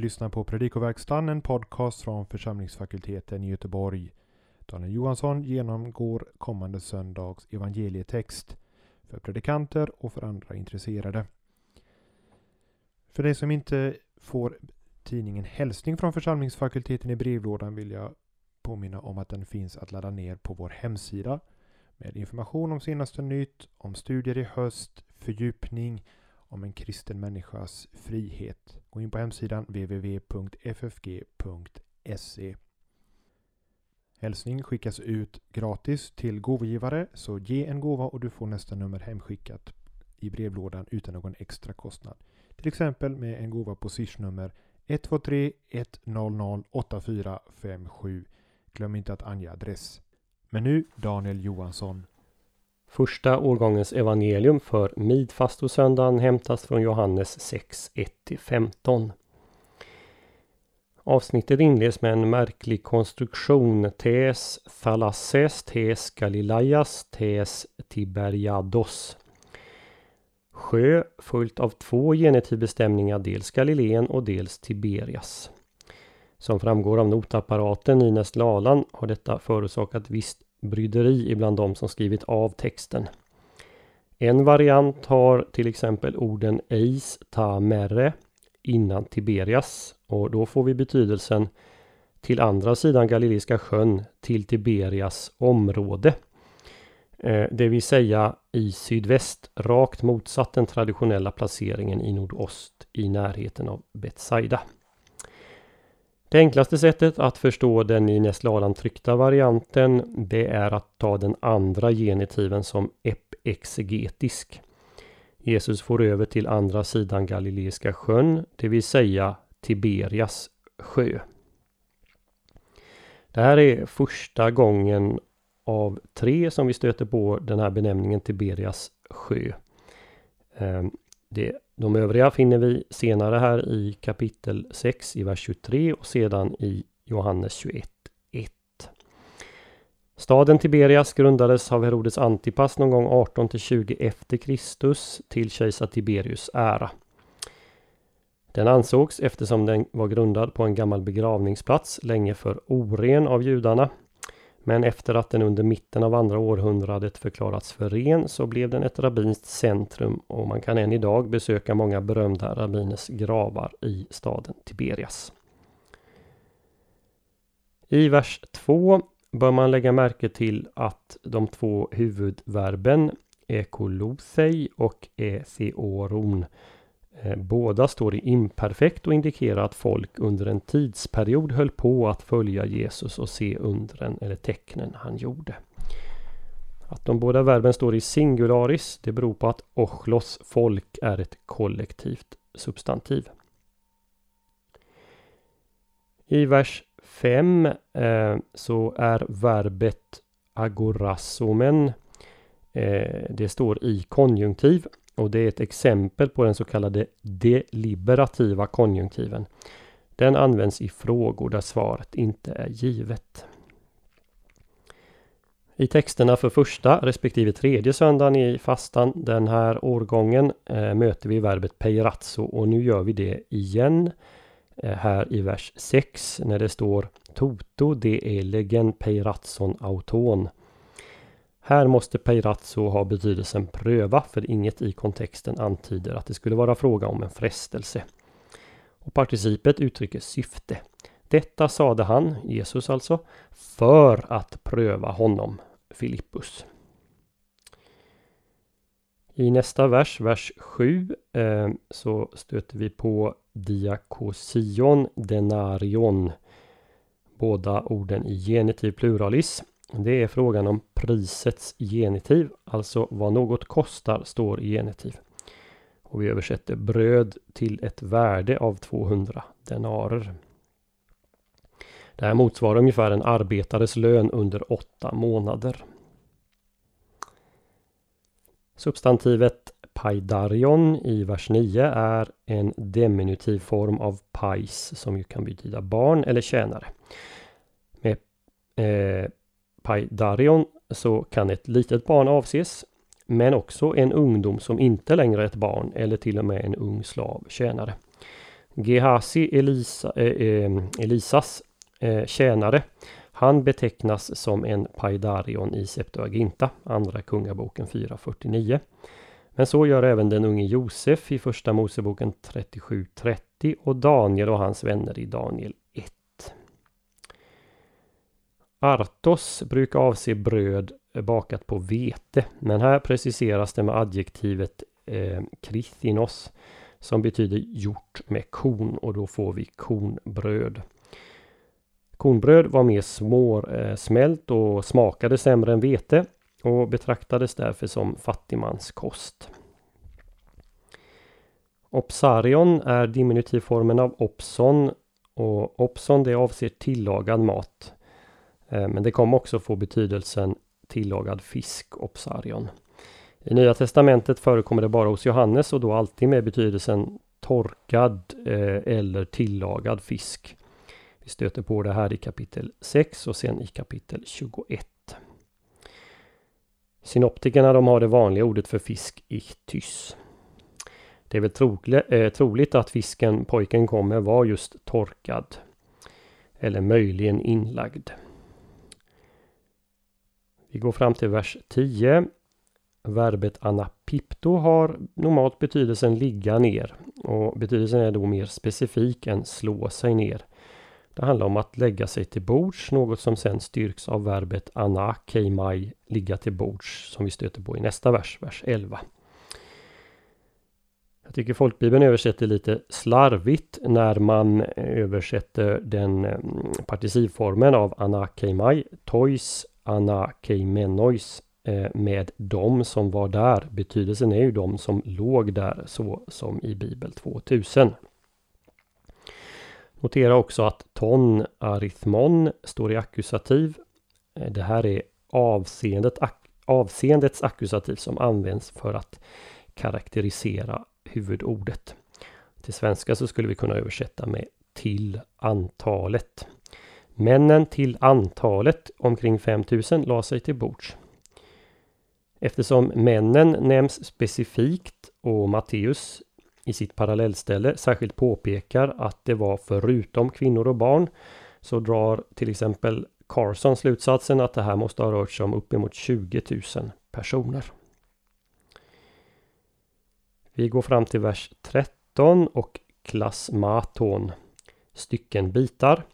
lyssnar på Predikoverkstan, en podcast från församlingsfakulteten i Göteborg. Daniel Johansson genomgår kommande söndags evangelietext för predikanter och för andra intresserade. För dig som inte får tidningen Hälsning från församlingsfakulteten i brevlådan vill jag påminna om att den finns att ladda ner på vår hemsida med information om senaste nytt, om studier i höst, fördjupning, om en kristen människas frihet. Gå in på hemsidan www.ffg.se. Hälsning skickas ut gratis till gåvogivare så ge en gåva och du får nästa nummer hemskickat i brevlådan utan någon extra kostnad. Till exempel med en gåva på swishnummer 123 100 8457. Glöm inte att ange adress. Men nu Daniel Johansson. Första årgångens evangelium för midfastosöndagen hämtas från Johannes 6, 1-15. Avsnittet inleds med en märklig konstruktion. Tes thalasses, tes galilaias, tes tiberiados. Sjö följt av två genitivbestämningar, dels Galileen och dels Tiberias. Som framgår av notapparaten i Nästlalan har detta förorsakat visst bryderi ibland de som skrivit av texten. En variant har till exempel orden eis ta merre innan Tiberias och då får vi betydelsen till andra sidan Galileiska sjön till Tiberias område. Eh, det vill säga i sydväst, rakt motsatt den traditionella placeringen i nordost i närheten av Betsaida. Det enklaste sättet att förstå den i Nästlalan tryckta varianten det är att ta den andra genitiven som epexegetisk. Jesus får över till andra sidan Galileiska sjön, det vill säga Tiberias sjö. Det här är första gången av tre som vi stöter på den här benämningen Tiberias sjö. Ehm, det, de övriga finner vi senare här i kapitel 6 i vers 23 och sedan i Johannes 21 1. Staden Tiberias grundades av Herodes Antipas någon gång 18 till 20 efter Kristus till kejsar Tiberius ära. Den ansågs eftersom den var grundad på en gammal begravningsplats länge för oren av judarna men efter att den under mitten av andra århundradet förklarats för ren så blev den ett rabbinskt centrum och man kan än idag besöka många berömda rabbiners gravar i staden Tiberias. I vers 2 bör man lägga märke till att de två huvudverben ekolosei och eseoron Eh, båda står i imperfekt och indikerar att folk under en tidsperiod höll på att följa Jesus och se undren eller tecknen han gjorde. Att de båda verben står i singularis det beror på att ochlos, folk, är ett kollektivt substantiv. I vers 5 eh, så är verbet agorasomen eh, det står i konjunktiv och det är ett exempel på den så kallade deliberativa konjunktiven. Den används i frågor där svaret inte är givet. I texterna för första respektive tredje söndagen i fastan den här årgången eh, möter vi verbet peirazzo och nu gör vi det igen eh, här i vers 6 när det står Toto de elegen peiratson auton. Här måste peirazzo ha betydelsen pröva för inget i kontexten antyder att det skulle vara fråga om en frestelse. Och participet uttrycker syfte. Detta sade han, Jesus alltså, för att pröva honom, Filippus. I nästa vers, vers 7, eh, så stöter vi på diakosion denarion. Båda orden i genitiv pluralis. Det är frågan om prisets genitiv, alltså vad något kostar står i genitiv. Och vi översätter bröd till ett värde av 200 denarer. Det här motsvarar ungefär en arbetares lön under åtta månader. Substantivet paidarion i vers 9 är en diminutiv form av pais som ju kan betyda barn eller tjänare. Med eh, paidarion så kan ett litet barn avses, men också en ungdom som inte längre är ett barn eller till och med en ung slav tjänare. Gehazi, Elisa, eh, ehm, Elisas eh, tjänare, han betecknas som en paidarion i Septuaginta, Andra Kungaboken 449. Men så gör även den unge Josef i Första Moseboken 37.30 och Daniel och hans vänner i Daniel 1. Artos brukar avse bröd bakat på vete, men här preciseras det med adjektivet eh, krithinos som betyder gjort med korn och då får vi kornbröd. Kornbröd var mer eh, smält och smakade sämre än vete och betraktades därför som fattigmanskost. Opsarion är diminutivformen av opson och opson det avser tillagad mat. Eh, men det kom också få betydelsen tillagad fisk, opsarion. I Nya Testamentet förekommer det bara hos Johannes och då alltid med betydelsen torkad eh, eller tillagad fisk. Vi stöter på det här i kapitel 6 och sen i kapitel 21. Synoptikerna de har det vanliga ordet för fisk ichtys. Det är väl eh, troligt att fisken pojken kom med var just torkad. Eller möjligen inlagd. Vi går fram till vers 10. Verbet anapipto har normalt betydelsen ligga ner och betydelsen är då mer specifik än slå sig ner. Det handlar om att lägga sig till bords, något som sen styrks av verbet anakeimai, ligga till bords, som vi stöter på i nästa vers, vers 11. Jag tycker folkbibeln översätter lite slarvigt när man eh, översätter den eh, participformen av anakeimai, tois Anna Keimenois eh, med de som var där. Betydelsen är ju de som låg där så som i Bibel 2000. Notera också att ton arithmon står i ackusativ. Eh, det här är avseendet, avseendets ackusativ som används för att karaktärisera huvudordet. Till svenska så skulle vi kunna översätta med till antalet. Männen till antalet, omkring 5000, la sig till bords. Eftersom männen nämns specifikt och Matteus i sitt parallellställe särskilt påpekar att det var förutom kvinnor och barn så drar till exempel Carson slutsatsen att det här måste ha rört sig om uppemot 20 000 personer. Vi går fram till vers 13 och klassmaton, Stycken bitar.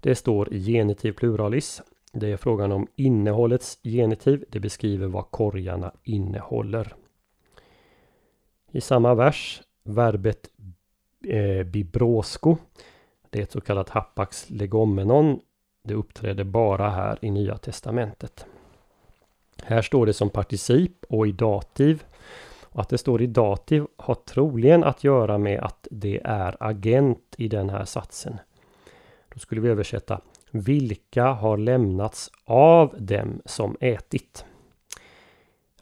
Det står i genitiv pluralis. Det är frågan om innehållets genitiv. Det beskriver vad korgarna innehåller. I samma vers verbet eh, bibrosko. Det är ett så kallat hapax legomenon. Det uppträder bara här i Nya Testamentet. Här står det som particip och i dativ. Och att det står i dativ har troligen att göra med att det är agent i den här satsen. Då skulle vi översätta Vilka har lämnats av dem som ätit?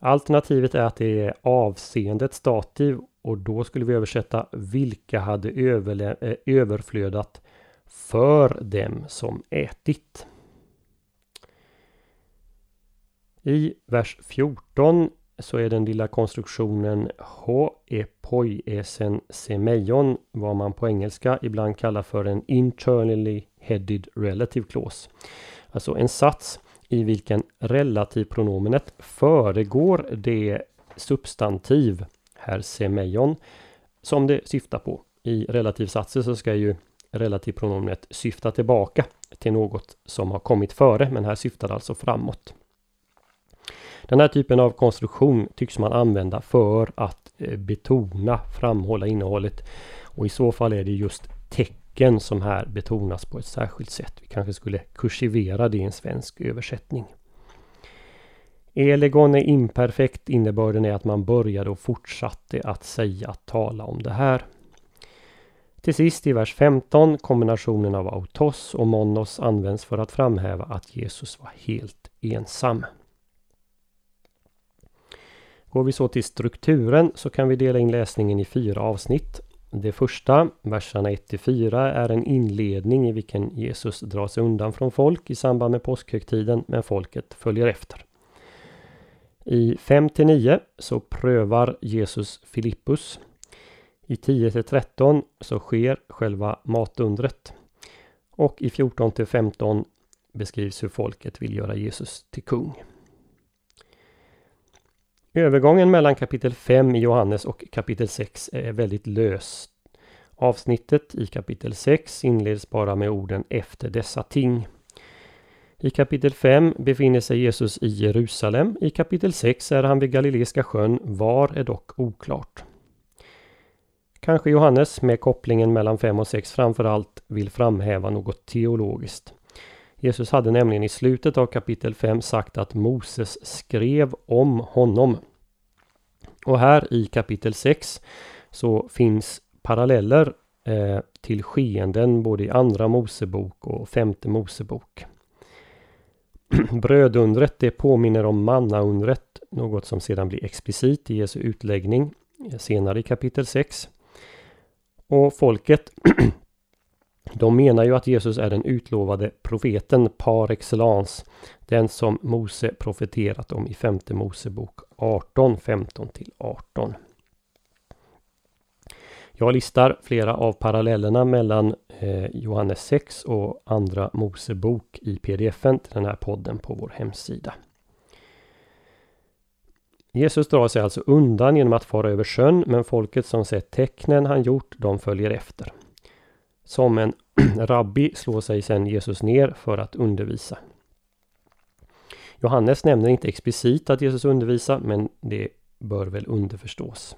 Alternativet är att det är avseendet stativ och då skulle vi översätta vilka hade eh, överflödat för dem som ätit. I vers 14 så är den lilla konstruktionen H epoiesen semeion vad man på engelska ibland kallar för en internally headed relative clause. Alltså en sats i vilken relativpronomenet föregår det substantiv, här semeion, som det syftar på. I relativsatser så ska ju relativpronomenet syfta tillbaka till något som har kommit före, men här syftar det alltså framåt. Den här typen av konstruktion tycks man använda för att eh, betona, framhålla innehållet. Och i så fall är det just tecken som här betonas på ett särskilt sätt. Vi kanske skulle kursivera det i en svensk översättning. Elegon är imperfekt. Innebörden är att man började och fortsatte att säga, tala om det här. Till sist i vers 15 kombinationen av autos och monos används för att framhäva att Jesus var helt ensam. Går vi så till strukturen så kan vi dela in läsningen i fyra avsnitt. Det första, verserna 1-4, är en inledning i vilken Jesus drar sig undan från folk i samband med påskhögtiden, men folket följer efter. I 5-9 så prövar Jesus Filippus. I 10-13 så sker själva matundret. Och i 14-15 beskrivs hur folket vill göra Jesus till kung. Övergången mellan kapitel 5 i Johannes och kapitel 6 är väldigt lös. Avsnittet i kapitel 6 inleds bara med orden efter dessa ting. I kapitel 5 befinner sig Jesus i Jerusalem. I kapitel 6 är han vid Galileiska sjön. Var är dock oklart. Kanske Johannes med kopplingen mellan 5 och 6 framförallt vill framhäva något teologiskt. Jesus hade nämligen i slutet av kapitel 5 sagt att Moses skrev om honom. Och här i kapitel 6 så finns paralleller eh, till skeenden både i andra Mosebok och femte Mosebok. Brödundret det påminner om mannaundret, något som sedan blir explicit i Jesu utläggning senare i kapitel 6. Och folket de menar ju att Jesus är den utlovade profeten par excellence. Den som Mose profeterat om i femte Mosebok 18, 15 till 18. Jag listar flera av parallellerna mellan eh, Johannes 6 och andra Mosebok i pdf-en till den här podden på vår hemsida. Jesus drar sig alltså undan genom att fara över sjön men folket som sett tecknen han gjort de följer efter. Som en rabbi slår sig sedan Jesus ner för att undervisa. Johannes nämner inte explicit att Jesus undervisar men det bör väl underförstås.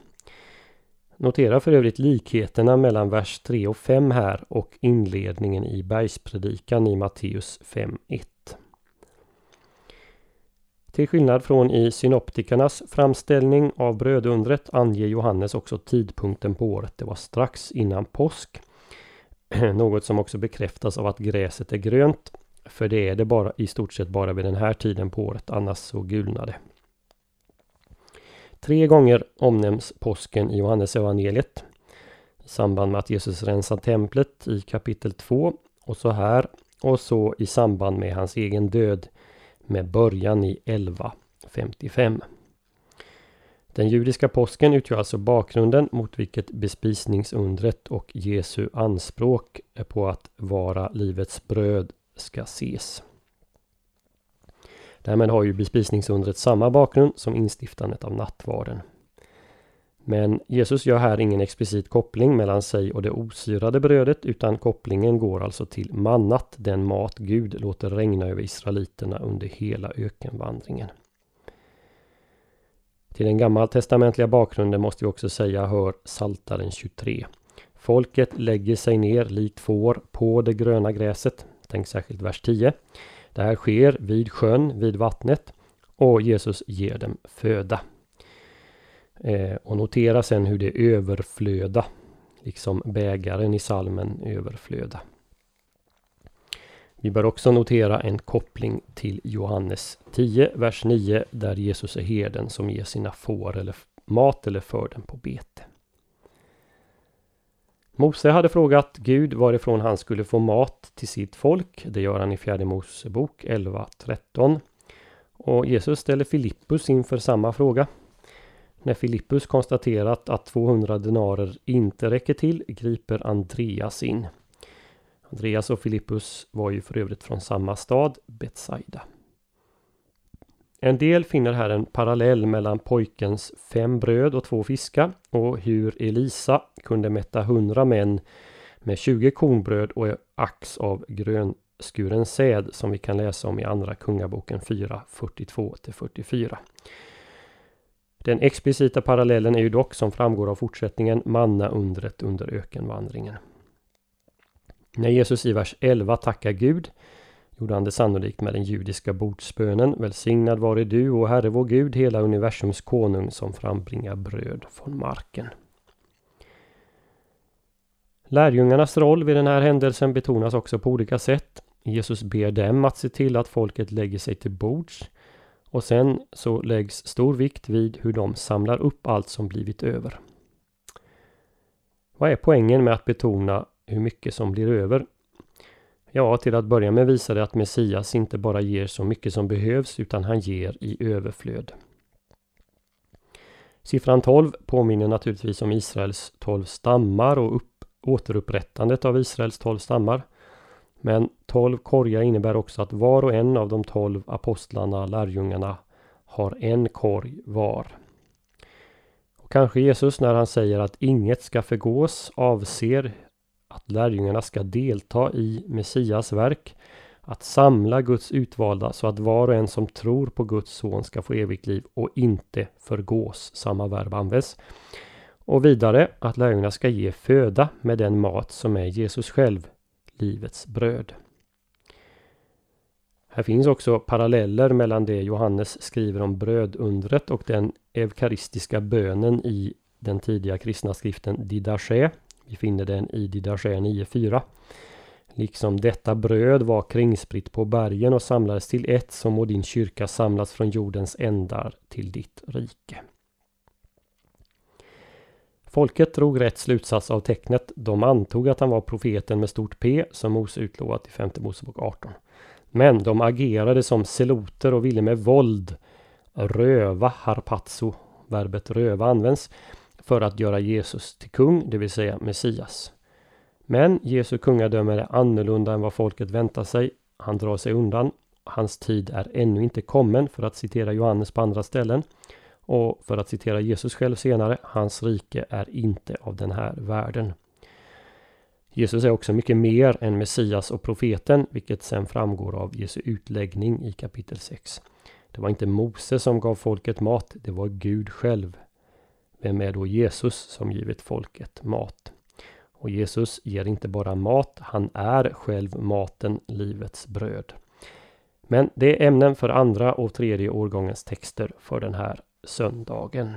Notera för övrigt likheterna mellan vers 3 och 5 här och inledningen i bergspredikan i Matteus 5.1. Till skillnad från i synoptikernas framställning av brödundret anger Johannes också tidpunkten på året. Det var strax innan påsk. Något som också bekräftas av att gräset är grönt. För det är det bara i stort sett bara vid den här tiden på året, annars så gulnar det. Tre gånger omnämns påsken i Johannes evangeliet i samband med att Jesus rensar templet i kapitel 2 och så här och så i samband med hans egen död med början i 1155. Den judiska påsken utgör alltså bakgrunden mot vilket bespisningsundret och Jesu anspråk på att vara livets bröd ska ses. Därmed har ju bespisningsundret samma bakgrund som instiftandet av nattvarden. Men Jesus gör här ingen explicit koppling mellan sig och det osyrade brödet utan kopplingen går alltså till mannat, den mat Gud låter regna över israeliterna under hela ökenvandringen. Till den gammaltestamentliga bakgrunden måste vi också säga hör Saltaren 23. Folket lägger sig ner likt får på det gröna gräset. Tänk särskilt vers 10. Det här sker vid sjön, vid vattnet och Jesus ger dem föda. Eh, och notera sen hur det överflöda, liksom bägaren i salmen överflöda. Vi bör också notera en koppling till Johannes 10, vers 9, där Jesus är herden som ger sina får eller mat eller för dem på bete. Mose hade frågat Gud varifrån han skulle få mat till sitt folk. Det gör han i fjärde Mosebok 11.13. Och Jesus ställer Filippus inför samma fråga. När Filippus konstaterat att 200 denarer inte räcker till griper Andreas in. Andreas och Filippus var ju för övrigt från samma stad, Betsaida. En del finner här en parallell mellan pojkens fem bröd och två fiskar och hur Elisa kunde mätta hundra män med 20 kornbröd och ax av grönskuren säd som vi kan läsa om i Andra Kungaboken 4, 42-44. Den explicita parallellen är ju dock som framgår av fortsättningen manna undret under ökenvandringen. När Jesus i vers 11 tackar Gud gjorde han det sannolikt med den judiska bordsbönen Välsignad vare du och Herre vår Gud, hela universums konung som frambringar bröd från marken. Lärjungarnas roll vid den här händelsen betonas också på olika sätt. Jesus ber dem att se till att folket lägger sig till bords och sen så läggs stor vikt vid hur de samlar upp allt som blivit över. Vad är poängen med att betona hur mycket som blir över? Ja, till att börja med visar det att Messias inte bara ger så mycket som behövs utan han ger i överflöd. Siffran 12 påminner naturligtvis om Israels 12 stammar och upp, återupprättandet av Israels 12 stammar. Men 12 korgar innebär också att var och en av de 12 apostlarna, lärjungarna, har en korg var. Och kanske Jesus när han säger att inget ska förgås avser att lärjungarna ska delta i Messias verk att samla Guds utvalda så att var och en som tror på Guds son ska få evigt liv och inte förgås. Samma verb används. Och vidare att lärjungarna ska ge föda med den mat som är Jesus själv, livets bröd. Här finns också paralleller mellan det Johannes skriver om brödundret och den eukaristiska bönen i den tidiga kristna skriften Didache. Vi finner den i Didache 9.4. Liksom detta bröd var kringspritt på bergen och samlades till ett som må din kyrka samlas från jordens ändar till ditt rike. Folket drog rätt slutsats av tecknet. De antog att han var profeten med stort P som Mose utlovat i femte Mosebok 18. Men de agerade som seloter och ville med våld röva harpazzo, verbet röva används, för att göra Jesus till kung, det vill säga Messias. Men Jesu kungadöme är annorlunda än vad folket väntar sig. Han drar sig undan. Hans tid är ännu inte kommen för att citera Johannes på andra ställen. Och för att citera Jesus själv senare, hans rike är inte av den här världen. Jesus är också mycket mer än Messias och profeten, vilket sen framgår av Jesu utläggning i kapitel 6. Det var inte Mose som gav folket mat, det var Gud själv. Vem är då Jesus som givit folket mat? Och Jesus ger inte bara mat, han är själv maten, livets bröd. Men det är ämnen för andra och tredje årgångens texter för den här söndagen.